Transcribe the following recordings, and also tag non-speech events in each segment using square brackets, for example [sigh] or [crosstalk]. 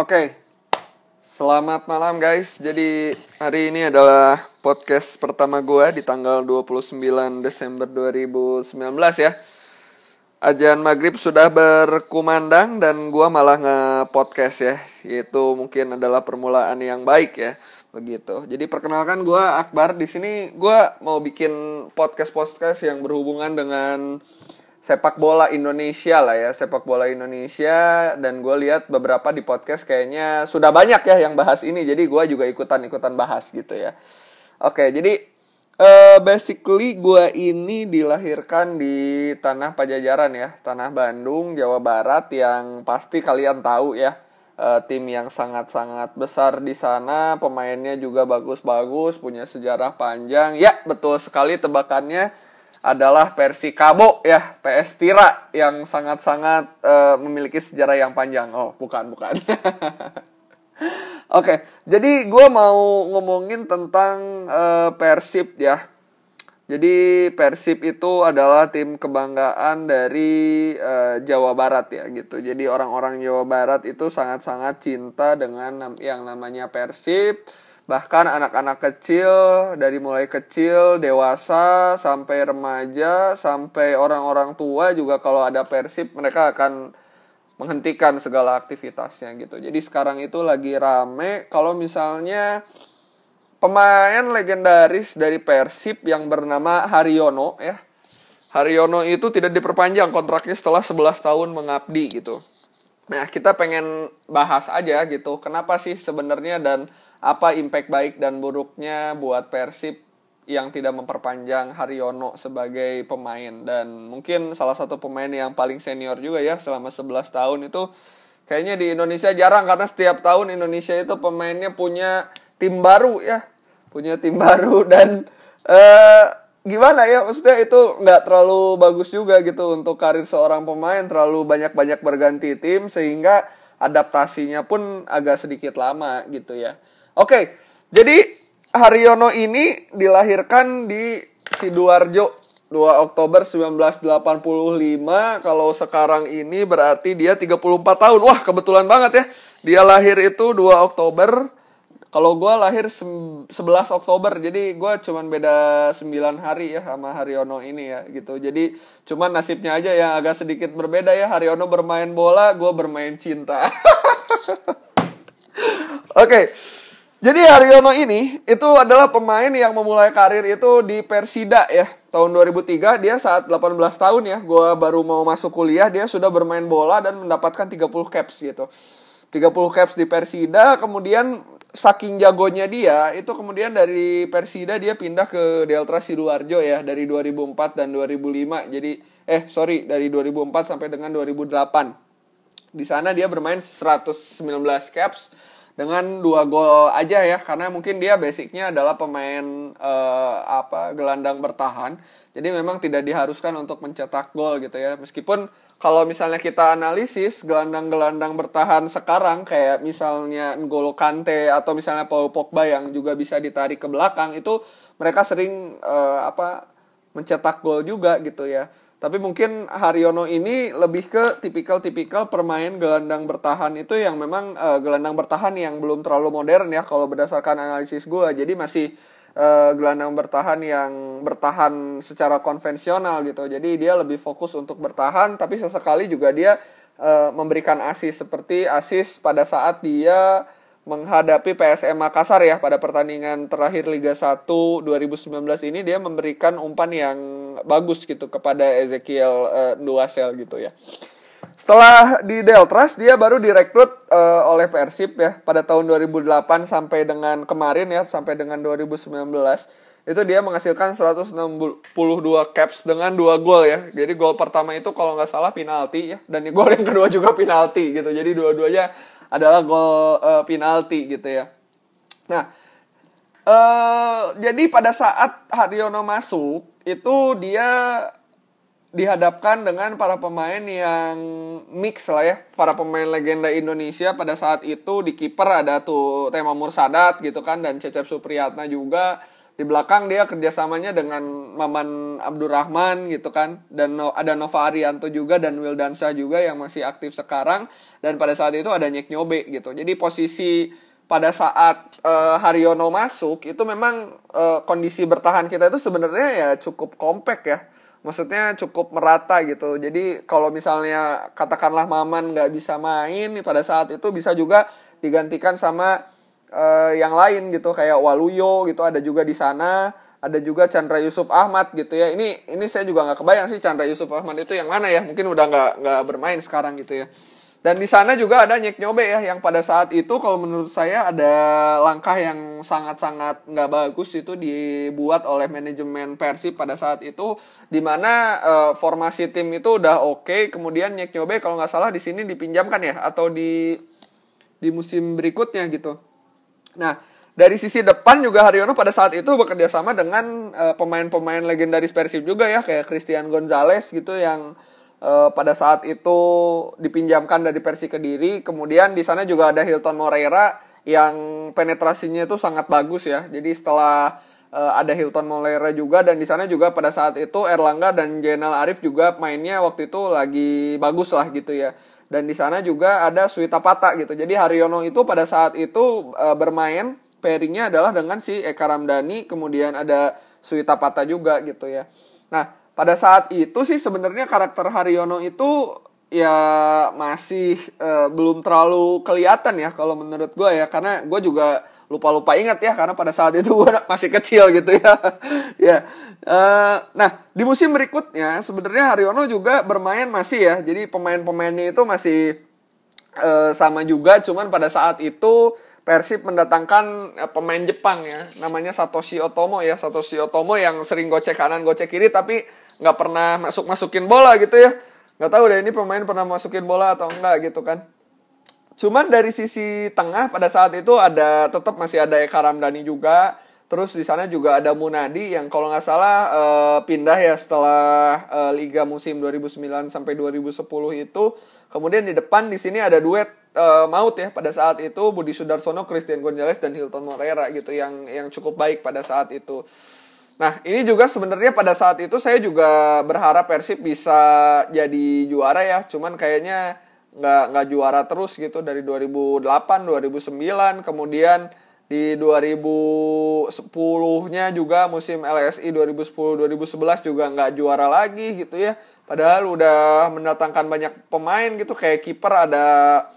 Oke, selamat malam guys. Jadi hari ini adalah podcast pertama gue di tanggal 29 Desember 2019 ya. Ajan maghrib sudah berkumandang dan gue malah nge-podcast ya. Itu mungkin adalah permulaan yang baik ya. Begitu. Jadi perkenalkan gue Akbar. Di sini gue mau bikin podcast-podcast yang berhubungan dengan sepak bola Indonesia lah ya sepak bola Indonesia. Dan gue lihat beberapa di podcast kayaknya sudah banyak ya yang bahas ini. Jadi gue juga ikutan ikutan bahas gitu ya. Oke jadi uh, basically gue ini dilahirkan di tanah Pajajaran ya tanah Bandung Jawa Barat yang pasti kalian tahu ya. Uh, tim yang sangat-sangat besar di sana pemainnya juga bagus-bagus punya sejarah panjang. Ya betul sekali tebakannya adalah versi Kabo ya, PS Tira yang sangat-sangat uh, memiliki sejarah yang panjang. Oh, bukan, bukan. [laughs] Oke, okay, jadi gue mau ngomongin tentang uh, Persib ya. Jadi Persib itu adalah tim kebanggaan dari uh, Jawa Barat ya gitu. Jadi orang-orang Jawa Barat itu sangat-sangat cinta dengan yang namanya Persib bahkan anak-anak kecil dari mulai kecil dewasa sampai remaja sampai orang-orang tua juga kalau ada persib mereka akan menghentikan segala aktivitasnya gitu. Jadi sekarang itu lagi rame. Kalau misalnya pemain legendaris dari persib yang bernama Haryono ya. Haryono itu tidak diperpanjang kontraknya setelah 11 tahun mengabdi gitu. Nah, kita pengen bahas aja gitu. Kenapa sih sebenarnya dan apa impact baik dan buruknya buat Persib yang tidak memperpanjang Haryono sebagai pemain dan mungkin salah satu pemain yang paling senior juga ya selama 11 tahun itu kayaknya di Indonesia jarang karena setiap tahun Indonesia itu pemainnya punya tim baru ya. Punya tim [laughs] baru dan uh, gimana ya maksudnya itu nggak terlalu bagus juga gitu untuk karir seorang pemain terlalu banyak-banyak berganti tim sehingga adaptasinya pun agak sedikit lama gitu ya. Oke, jadi Haryono ini dilahirkan di Sidoarjo 2 Oktober 1985 kalau sekarang ini berarti dia 34 tahun. Wah, kebetulan banget ya. Dia lahir itu 2 Oktober kalau gue lahir 11 Oktober, jadi gue cuman beda 9 hari ya sama Haryono ini ya gitu. Jadi cuman nasibnya aja yang agak sedikit berbeda ya. Haryono bermain bola, gue bermain cinta. [laughs] Oke, okay. Jadi Haryono ini itu adalah pemain yang memulai karir itu di Persida ya. Tahun 2003 dia saat 18 tahun ya, gue baru mau masuk kuliah, dia sudah bermain bola dan mendapatkan 30 caps gitu. 30 caps di Persida, kemudian saking jagonya dia itu kemudian dari Persida dia pindah ke Delta Sidoarjo ya dari 2004 dan 2005 jadi eh sorry dari 2004 sampai dengan 2008 di sana dia bermain 119 caps dengan dua gol aja ya karena mungkin dia basicnya adalah pemain uh, apa gelandang bertahan jadi memang tidak diharuskan untuk mencetak gol gitu ya meskipun kalau misalnya kita analisis gelandang-gelandang bertahan sekarang kayak misalnya N'Golo Kante atau misalnya Paul Pogba yang juga bisa ditarik ke belakang itu mereka sering uh, apa mencetak gol juga gitu ya. Tapi mungkin Haryono ini lebih ke tipikal-tipikal permain gelandang bertahan itu yang memang uh, gelandang bertahan yang belum terlalu modern ya kalau berdasarkan analisis gue. Jadi masih uh, gelandang bertahan yang bertahan secara konvensional gitu. Jadi dia lebih fokus untuk bertahan tapi sesekali juga dia uh, memberikan asis seperti asis pada saat dia menghadapi PSM Makassar ya pada pertandingan terakhir Liga 1 2019 ini dia memberikan umpan yang bagus gitu kepada Ezekiel uh, Duasel gitu ya. Setelah di Deltras dia baru direkrut uh, oleh Persib ya pada tahun 2008 sampai dengan kemarin ya sampai dengan 2019 itu dia menghasilkan 162 caps dengan dua gol ya. Jadi gol pertama itu kalau nggak salah penalti ya dan gol yang kedua juga penalti gitu. Jadi dua-duanya adalah gol uh, penalti gitu ya. Nah, uh, jadi pada saat Haryono masuk itu dia dihadapkan dengan para pemain yang mix lah ya. Para pemain legenda Indonesia pada saat itu di kiper ada tuh Tema Mursadat gitu kan dan Cecep Supriyatna juga. Di belakang dia kerjasamanya dengan Maman Abdurrahman gitu kan dan ada Nova Arianto juga dan Wildansa juga yang masih aktif sekarang. Dan pada saat itu ada Nyek Nyobe gitu. Jadi posisi pada saat uh, Haryono masuk itu memang uh, kondisi bertahan kita itu sebenarnya ya cukup kompak ya. Maksudnya cukup merata gitu. Jadi kalau misalnya katakanlah Maman nggak bisa main pada saat itu bisa juga digantikan sama uh, yang lain gitu kayak Waluyo gitu ada juga di sana. Ada juga Chandra Yusuf Ahmad gitu ya. Ini ini saya juga nggak kebayang sih Chandra Yusuf Ahmad itu yang mana ya. Mungkin udah nggak nggak bermain sekarang gitu ya dan di sana juga ada Nyek Nyobe ya yang pada saat itu kalau menurut saya ada langkah yang sangat-sangat nggak bagus itu dibuat oleh manajemen Persib pada saat itu di mana uh, formasi tim itu udah oke okay, kemudian Nyek Nyobe kalau nggak salah di sini dipinjamkan ya atau di di musim berikutnya gitu. Nah, dari sisi depan juga Haryono pada saat itu bekerja sama dengan uh, pemain-pemain legendaris Persib juga ya kayak Christian Gonzalez gitu yang uh, pada saat itu dipinjamkan dari Persib ke Diri. Kemudian di sana juga ada Hilton Moreira yang penetrasinya itu sangat bagus ya. Jadi setelah uh, ada Hilton Moreira juga dan di sana juga pada saat itu Erlangga dan Jenal Arif juga mainnya waktu itu lagi bagus lah gitu ya dan di sana juga ada Suita Pata gitu. Jadi Haryono itu pada saat itu e, bermain pairingnya adalah dengan si Eka Ramdhani, kemudian ada Suita Pata juga gitu ya. Nah, pada saat itu sih sebenarnya karakter Haryono itu ya masih e, belum terlalu kelihatan ya kalau menurut gue ya karena gue juga lupa-lupa ingat ya karena pada saat itu gue [laughs] masih kecil gitu ya. [laughs] ya. Uh, nah, di musim berikutnya sebenarnya Haryono juga bermain masih ya. Jadi pemain-pemainnya itu masih uh, sama juga cuman pada saat itu Persib mendatangkan uh, pemain Jepang ya. Namanya Satoshi Otomo ya. Satoshi Otomo yang sering gocek kanan, gocek kiri tapi nggak pernah masuk-masukin bola gitu ya. Nggak tahu deh ini pemain pernah masukin bola atau enggak gitu kan. Cuman dari sisi tengah pada saat itu ada tetap masih ada Eka Ramdhani juga. Terus di sana juga ada Munadi yang kalau nggak salah uh, pindah ya setelah uh, Liga musim 2009 sampai 2010 itu. Kemudian di depan di sini ada duet uh, maut ya pada saat itu Budi Sudarsono, Christian Gonzalez dan Hilton Moreira gitu yang yang cukup baik pada saat itu. Nah, ini juga sebenarnya pada saat itu saya juga berharap Persib bisa jadi juara ya. Cuman kayaknya nggak nggak juara terus gitu dari 2008 2009 kemudian di 2010-nya juga musim LSI 2010 2011 juga nggak juara lagi gitu ya padahal udah mendatangkan banyak pemain gitu kayak kiper ada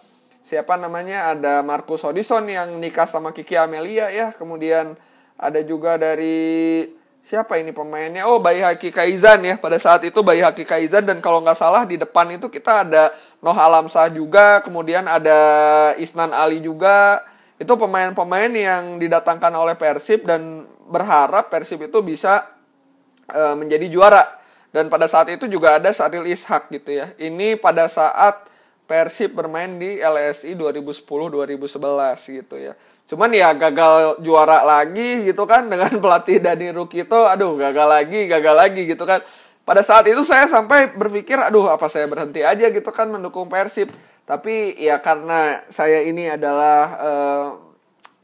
siapa namanya ada Marcus Hodison yang nikah sama Kiki Amelia ya kemudian ada juga dari siapa ini pemainnya oh Bayi Haki Kaizan ya pada saat itu Bayi Haki Kaizan dan kalau nggak salah di depan itu kita ada Noh Alamsah juga, kemudian ada Isnan Ali juga. Itu pemain-pemain yang didatangkan oleh Persib dan berharap Persib itu bisa e, menjadi juara. Dan pada saat itu juga ada Sadil Ishak gitu ya. Ini pada saat Persib bermain di LSI 2010-2011 gitu ya. Cuman ya gagal juara lagi gitu kan dengan pelatih Dani Rukito. Aduh gagal lagi, gagal lagi gitu kan pada saat itu saya sampai berpikir aduh apa saya berhenti aja gitu kan mendukung Persib tapi ya karena saya ini adalah uh,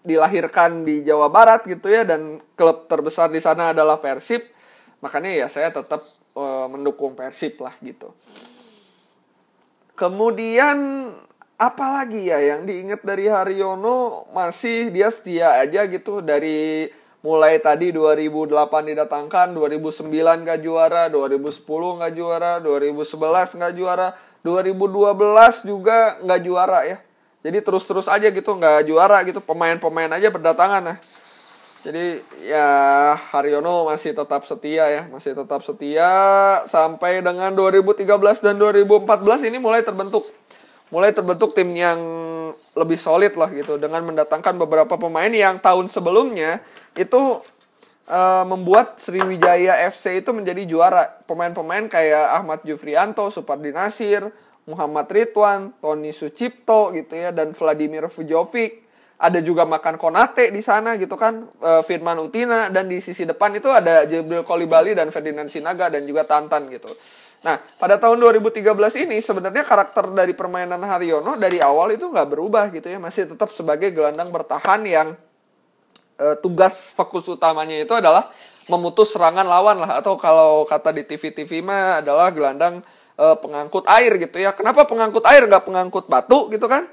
dilahirkan di Jawa Barat gitu ya dan klub terbesar di sana adalah Persib makanya ya saya tetap uh, mendukung Persib lah gitu kemudian apalagi ya yang diingat dari Haryono masih dia setia aja gitu dari mulai tadi 2008 didatangkan, 2009 gak juara, 2010 gak juara, 2011 gak juara, 2012 juga gak juara ya. Jadi terus-terus aja gitu gak juara gitu, pemain-pemain aja berdatangan ya. Jadi ya Haryono masih tetap setia ya, masih tetap setia sampai dengan 2013 dan 2014 ini mulai terbentuk. Mulai terbentuk tim yang lebih solid lah gitu dengan mendatangkan beberapa pemain yang tahun sebelumnya itu uh, membuat Sriwijaya FC itu menjadi juara. Pemain-pemain kayak Ahmad Jufrianto, Supardi Nasir, Muhammad Ridwan, Tony Sucipto gitu ya dan Vladimir Fujovic. Ada juga makan Konate di sana gitu kan, uh, Firman Utina dan di sisi depan itu ada Jibril Kolibali dan Ferdinand Sinaga dan juga Tantan gitu. Nah, pada tahun 2013 ini sebenarnya karakter dari permainan Haryono dari awal itu nggak berubah gitu ya, masih tetap sebagai gelandang bertahan yang uh, tugas fokus utamanya itu adalah memutus serangan lawan lah atau kalau kata di TV-TV mah adalah gelandang uh, pengangkut air gitu ya. Kenapa pengangkut air nggak pengangkut batu gitu kan?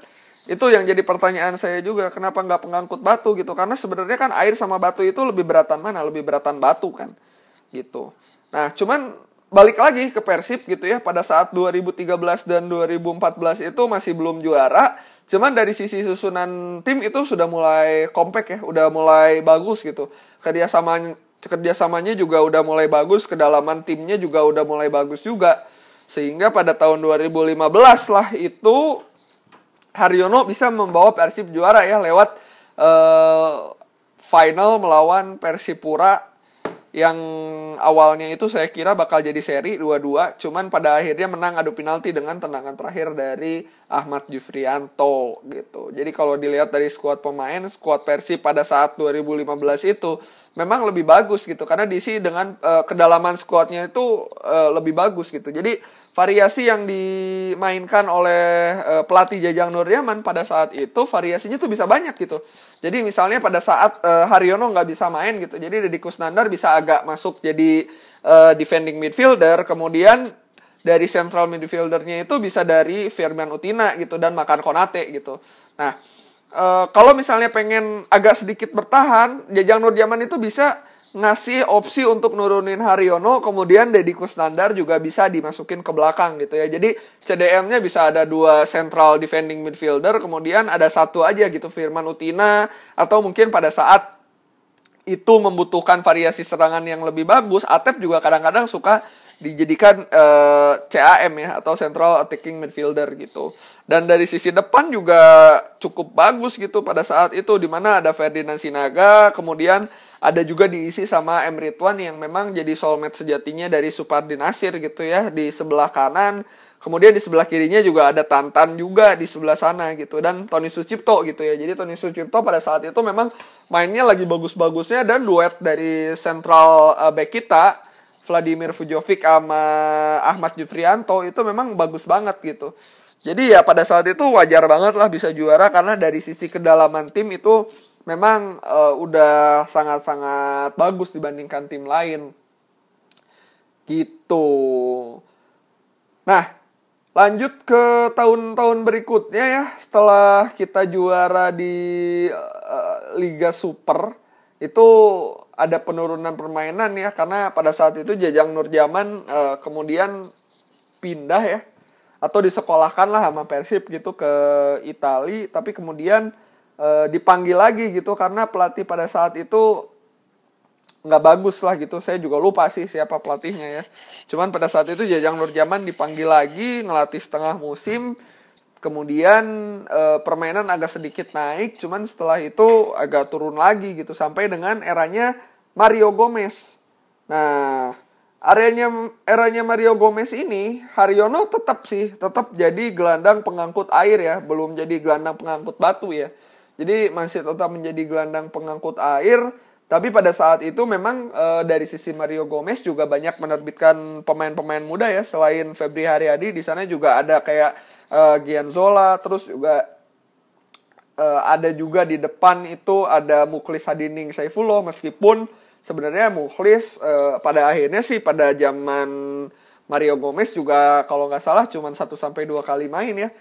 Itu yang jadi pertanyaan saya juga. Kenapa nggak pengangkut batu gitu? Karena sebenarnya kan air sama batu itu lebih beratan mana? Lebih beratan batu kan, gitu. Nah, cuman balik lagi ke Persib gitu ya pada saat 2013 dan 2014 itu masih belum juara cuman dari sisi susunan tim itu sudah mulai kompak ya udah mulai bagus gitu kerjasamanya kerjasamanya juga udah mulai bagus kedalaman timnya juga udah mulai bagus juga sehingga pada tahun 2015 lah itu Haryono bisa membawa Persib juara ya lewat uh, final melawan Persipura yang awalnya itu saya kira bakal jadi seri 2-2 cuman pada akhirnya menang adu penalti dengan tendangan terakhir dari Ahmad Jufrianto gitu. Jadi kalau dilihat dari skuad pemain, skuad Persib pada saat 2015 itu memang lebih bagus gitu karena diisi dengan uh, kedalaman skuadnya itu uh, lebih bagus gitu. Jadi variasi yang dimainkan oleh uh, pelatih Jajang Nurjaman pada saat itu variasinya tuh bisa banyak gitu. Jadi misalnya pada saat uh, Haryono nggak bisa main gitu, jadi Deddy Kusnandar bisa agak masuk jadi uh, defending midfielder, kemudian dari central midfieldernya itu bisa dari Firman Utina gitu dan Makan Konate gitu. Nah, uh, kalau misalnya pengen agak sedikit bertahan, Jajang Nurjaman itu bisa ngasih opsi untuk nurunin Haryono, kemudian Deddy Kusnandar juga bisa dimasukin ke belakang gitu ya. Jadi CDM-nya bisa ada dua central defending midfielder, kemudian ada satu aja gitu Firman Utina, atau mungkin pada saat itu membutuhkan variasi serangan yang lebih bagus, Atep juga kadang-kadang suka dijadikan uh, eh, CAM ya atau central attacking midfielder gitu. Dan dari sisi depan juga cukup bagus gitu pada saat itu di mana ada Ferdinand Sinaga, kemudian ada juga diisi sama Emre Tuan yang memang jadi soulmate sejatinya dari Supardi Nasir gitu ya di sebelah kanan. Kemudian di sebelah kirinya juga ada Tantan juga di sebelah sana gitu dan Tony Sucipto gitu ya. Jadi Tony Sucipto pada saat itu memang mainnya lagi bagus-bagusnya dan duet dari central uh, back kita Vladimir Fujovic sama Ahmad Jufrianto itu memang bagus banget gitu. Jadi ya pada saat itu wajar banget lah bisa juara karena dari sisi kedalaman tim itu memang uh, udah sangat-sangat bagus dibandingkan tim lain. Gitu. Nah, lanjut ke tahun-tahun berikutnya ya. Setelah kita juara di uh, Liga Super, itu ada penurunan permainan ya karena pada saat itu Jajang Nurjaman uh, kemudian pindah ya atau disekolahkan lah sama Persib gitu ke Italia tapi kemudian uh, dipanggil lagi gitu karena pelatih pada saat itu nggak bagus lah gitu. Saya juga lupa sih siapa pelatihnya ya. Cuman pada saat itu Jajang Nurjaman dipanggil lagi ngelatih setengah musim kemudian e, permainan agak sedikit naik cuman setelah itu agak turun lagi gitu sampai dengan eranya Mario Gomez nah areanya eranya Mario Gomez ini Haryono tetap sih tetap jadi gelandang pengangkut air ya belum jadi gelandang pengangkut batu ya jadi masih tetap menjadi gelandang pengangkut air. Tapi pada saat itu memang e, dari sisi Mario Gomez juga banyak menerbitkan pemain-pemain muda ya. Selain Febri Haryadi di sana juga ada kayak e, Gianzola, terus juga e, ada juga di depan itu ada Muklis Hadining Saifullah meskipun sebenarnya Muklis e, pada akhirnya sih pada zaman Mario Gomez juga kalau nggak salah cuma 1 sampai dua kali main ya.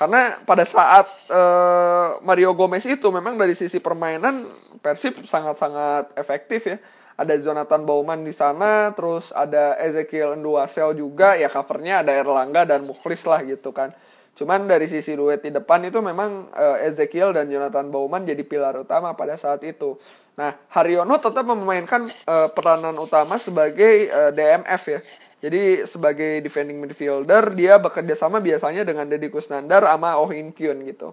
Karena pada saat uh, Mario Gomez itu memang dari sisi permainan Persib sangat-sangat efektif ya. Ada Jonathan Bauman di sana, terus ada Ezekiel Nduasel juga, ya covernya ada Erlangga dan Mukhlis lah gitu kan. Cuman dari sisi duet di depan itu memang uh, Ezekiel dan Jonathan Bauman jadi pilar utama pada saat itu. Nah, Haryono tetap memainkan uh, peranan utama sebagai uh, DMF ya. Jadi sebagai defending midfielder dia bekerja sama biasanya dengan Deddy Kusnandar sama Oh In Kyun gitu.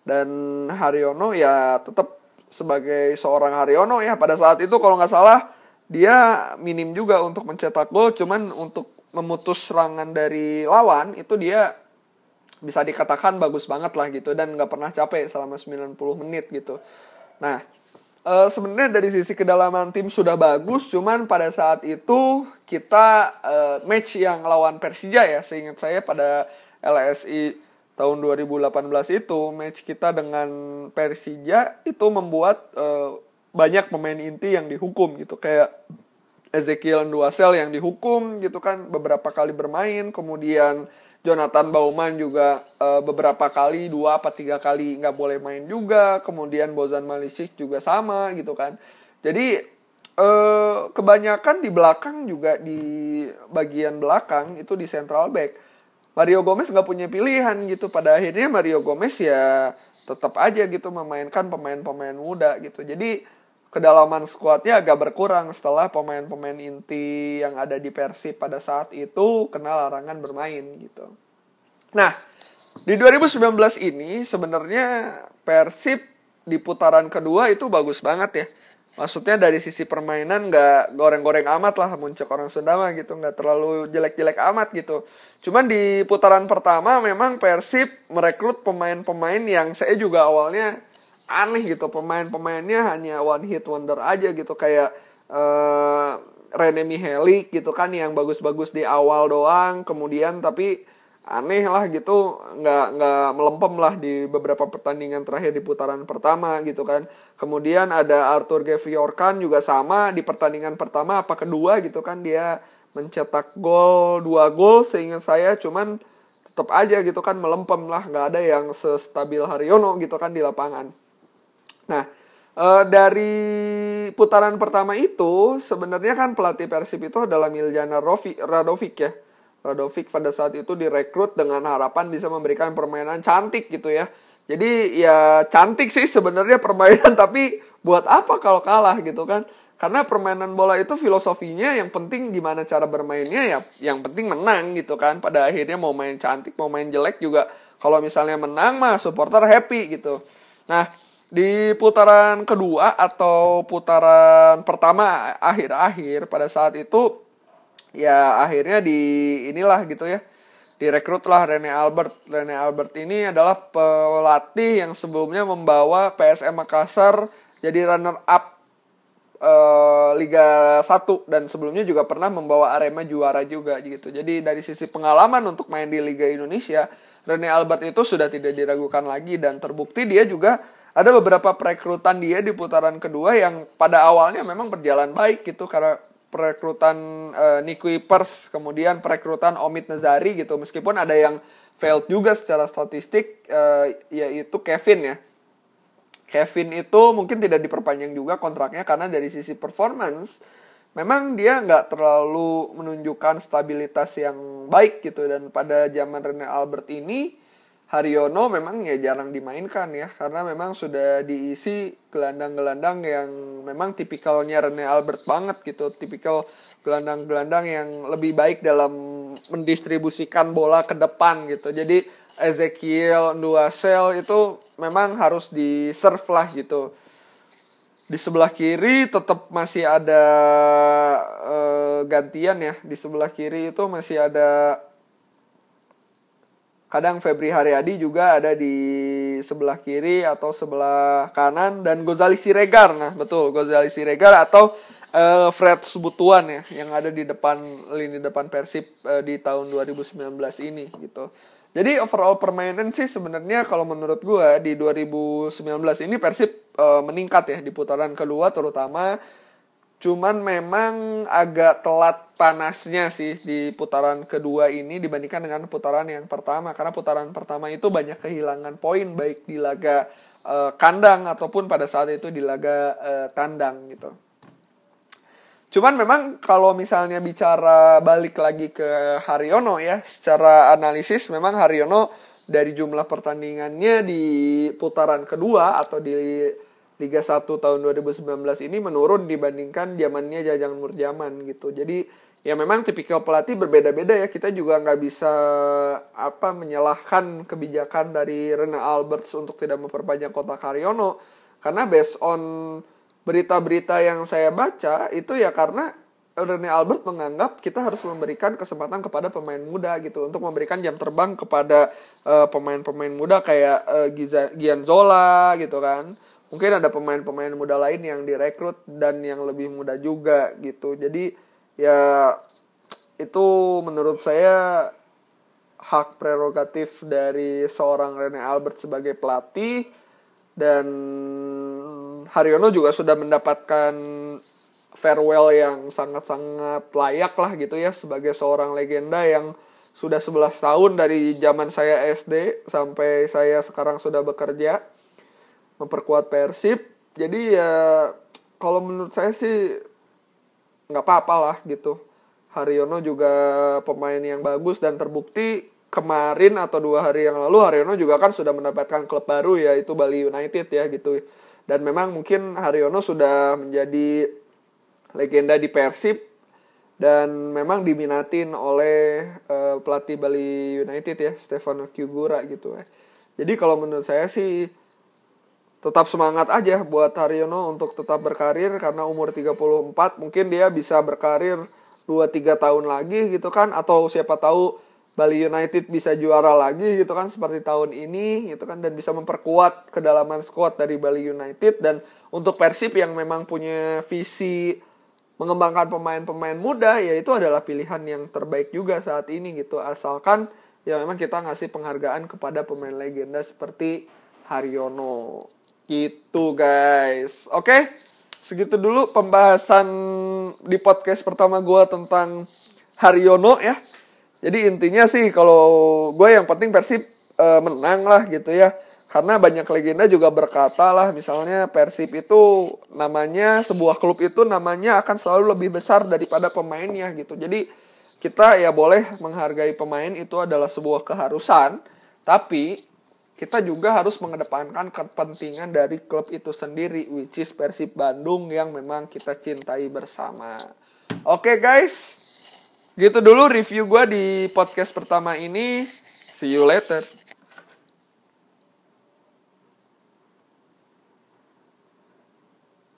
Dan Haryono ya tetap sebagai seorang Haryono ya pada saat itu kalau nggak salah dia minim juga untuk mencetak gol cuman untuk memutus serangan dari lawan itu dia bisa dikatakan bagus banget lah gitu dan nggak pernah capek selama 90 menit gitu. Nah, uh, sebenarnya dari sisi kedalaman tim sudah bagus, cuman pada saat itu kita uh, match yang lawan Persija ya, seingat saya pada LSI tahun 2018 itu match kita dengan Persija itu membuat uh, banyak pemain inti yang dihukum gitu. Kayak Ezekiel Duasel yang dihukum gitu kan beberapa kali bermain. Kemudian Jonathan Bauman juga uh, beberapa kali dua apa tiga kali nggak boleh main juga. Kemudian Bozan Malisic juga sama gitu kan. Jadi uh, kebanyakan di belakang juga di bagian belakang itu di central back Mario Gomez nggak punya pilihan gitu pada akhirnya Mario Gomez ya tetap aja gitu memainkan pemain-pemain muda gitu jadi kedalaman skuadnya agak berkurang setelah pemain-pemain inti yang ada di Persib pada saat itu kena larangan bermain gitu. Nah, di 2019 ini sebenarnya Persib di putaran kedua itu bagus banget ya. Maksudnya dari sisi permainan nggak goreng-goreng amat lah muncul orang Sunda mah gitu nggak terlalu jelek-jelek amat gitu. Cuman di putaran pertama memang Persib merekrut pemain-pemain yang saya juga awalnya aneh gitu pemain-pemainnya hanya one hit wonder aja gitu kayak uh, Rene gitu kan yang bagus-bagus di awal doang kemudian tapi aneh lah gitu nggak nggak melempem lah di beberapa pertandingan terakhir di putaran pertama gitu kan. Kemudian ada Arthur Geviorkan juga sama di pertandingan pertama apa kedua gitu kan. Dia mencetak gol dua gol seingat saya cuman tetap aja gitu kan melempem lah nggak ada yang sestabil Haryono gitu kan di lapangan. Nah, e, dari putaran pertama itu sebenarnya kan pelatih Persib itu adalah Miljana Radovic ya. Radovic pada saat itu direkrut dengan harapan bisa memberikan permainan cantik gitu ya. Jadi ya cantik sih sebenarnya permainan [laughs] tapi buat apa kalau kalah gitu kan? Karena permainan bola itu filosofinya yang penting gimana cara bermainnya ya yang penting menang gitu kan. Pada akhirnya mau main cantik mau main jelek juga kalau misalnya menang mah supporter happy gitu. Nah, di putaran kedua atau putaran pertama akhir-akhir pada saat itu ya akhirnya di inilah gitu ya direkrutlah Rene Albert. Rene Albert ini adalah pelatih yang sebelumnya membawa PSM Makassar jadi runner up uh, Liga 1 dan sebelumnya juga pernah membawa Arema juara juga gitu. Jadi dari sisi pengalaman untuk main di Liga Indonesia, Rene Albert itu sudah tidak diragukan lagi dan terbukti dia juga ada beberapa perekrutan dia di putaran kedua yang pada awalnya memang berjalan baik gitu karena perekrutan uh, Nico Ipers, kemudian perekrutan Omid Nazari gitu meskipun ada yang failed juga secara statistik uh, yaitu Kevin ya. Kevin itu mungkin tidak diperpanjang juga kontraknya karena dari sisi performance memang dia nggak terlalu menunjukkan stabilitas yang baik gitu dan pada zaman Rene Albert ini Haryono memang ya jarang dimainkan ya karena memang sudah diisi gelandang-gelandang yang memang tipikalnya Rene Albert banget gitu tipikal gelandang-gelandang yang lebih baik dalam mendistribusikan bola ke depan gitu. Jadi Ezekiel Duasel itu memang harus di serve lah gitu. Di sebelah kiri tetap masih ada uh, gantian ya di sebelah kiri itu masih ada kadang Febri Haryadi juga ada di sebelah kiri atau sebelah kanan dan Gozali Siregar nah betul Gozali Siregar atau uh, Fred Subutuan ya yang ada di depan lini depan Persib uh, di tahun 2019 ini gitu. Jadi overall permainan sih sebenarnya kalau menurut gue di 2019 ini Persib uh, meningkat ya di putaran kedua terutama Cuman memang agak telat panasnya sih di putaran kedua ini dibandingkan dengan putaran yang pertama karena putaran pertama itu banyak kehilangan poin baik di laga uh, kandang ataupun pada saat itu di laga uh, tandang gitu. Cuman memang kalau misalnya bicara balik lagi ke Haryono ya, secara analisis memang Haryono dari jumlah pertandingannya di putaran kedua atau di Liga 1 tahun 2019 ini menurun dibandingkan zamannya Jajang Nurjaman gitu. Jadi ya memang tipikal pelatih berbeda-beda ya. Kita juga nggak bisa apa menyalahkan kebijakan dari Rene Alberts untuk tidak memperpanjang kota Karyono karena based on berita-berita yang saya baca itu ya karena Rene Albert menganggap kita harus memberikan kesempatan kepada pemain muda gitu untuk memberikan jam terbang kepada uh, pemain-pemain muda kayak uh, Gian Zola gitu kan mungkin ada pemain-pemain muda lain yang direkrut dan yang lebih muda juga gitu. Jadi ya itu menurut saya hak prerogatif dari seorang Rene Albert sebagai pelatih. Dan Haryono juga sudah mendapatkan farewell yang sangat-sangat layak lah gitu ya sebagai seorang legenda yang sudah 11 tahun dari zaman saya SD sampai saya sekarang sudah bekerja memperkuat Persib. Jadi ya kalau menurut saya sih nggak apa-apa lah gitu. Haryono juga pemain yang bagus dan terbukti kemarin atau dua hari yang lalu Haryono juga kan sudah mendapatkan klub baru yaitu Bali United ya gitu. Dan memang mungkin Haryono sudah menjadi legenda di Persib dan memang diminatin oleh uh, pelatih Bali United ya Stefano Kyugura gitu ya. Jadi kalau menurut saya sih tetap semangat aja buat Haryono untuk tetap berkarir karena umur 34 mungkin dia bisa berkarir 2-3 tahun lagi gitu kan atau siapa tahu Bali United bisa juara lagi gitu kan seperti tahun ini gitu kan dan bisa memperkuat kedalaman squad dari Bali United. Dan untuk Persib yang memang punya visi mengembangkan pemain-pemain muda ya itu adalah pilihan yang terbaik juga saat ini gitu. Asalkan ya memang kita ngasih penghargaan kepada pemain legenda seperti Haryono Gitu guys. Oke, segitu dulu pembahasan di podcast pertama gue tentang Haryono ya. Jadi intinya sih kalau gue yang penting Persib e, menang lah gitu ya. Karena banyak legenda juga berkata lah misalnya Persib itu namanya sebuah klub itu namanya akan selalu lebih besar daripada pemainnya gitu. Jadi kita ya boleh menghargai pemain itu adalah sebuah keharusan. Tapi kita juga harus mengedepankan kepentingan dari klub itu sendiri which is Persib Bandung yang memang kita cintai bersama. Oke okay, guys, gitu dulu review gue di podcast pertama ini. See you later.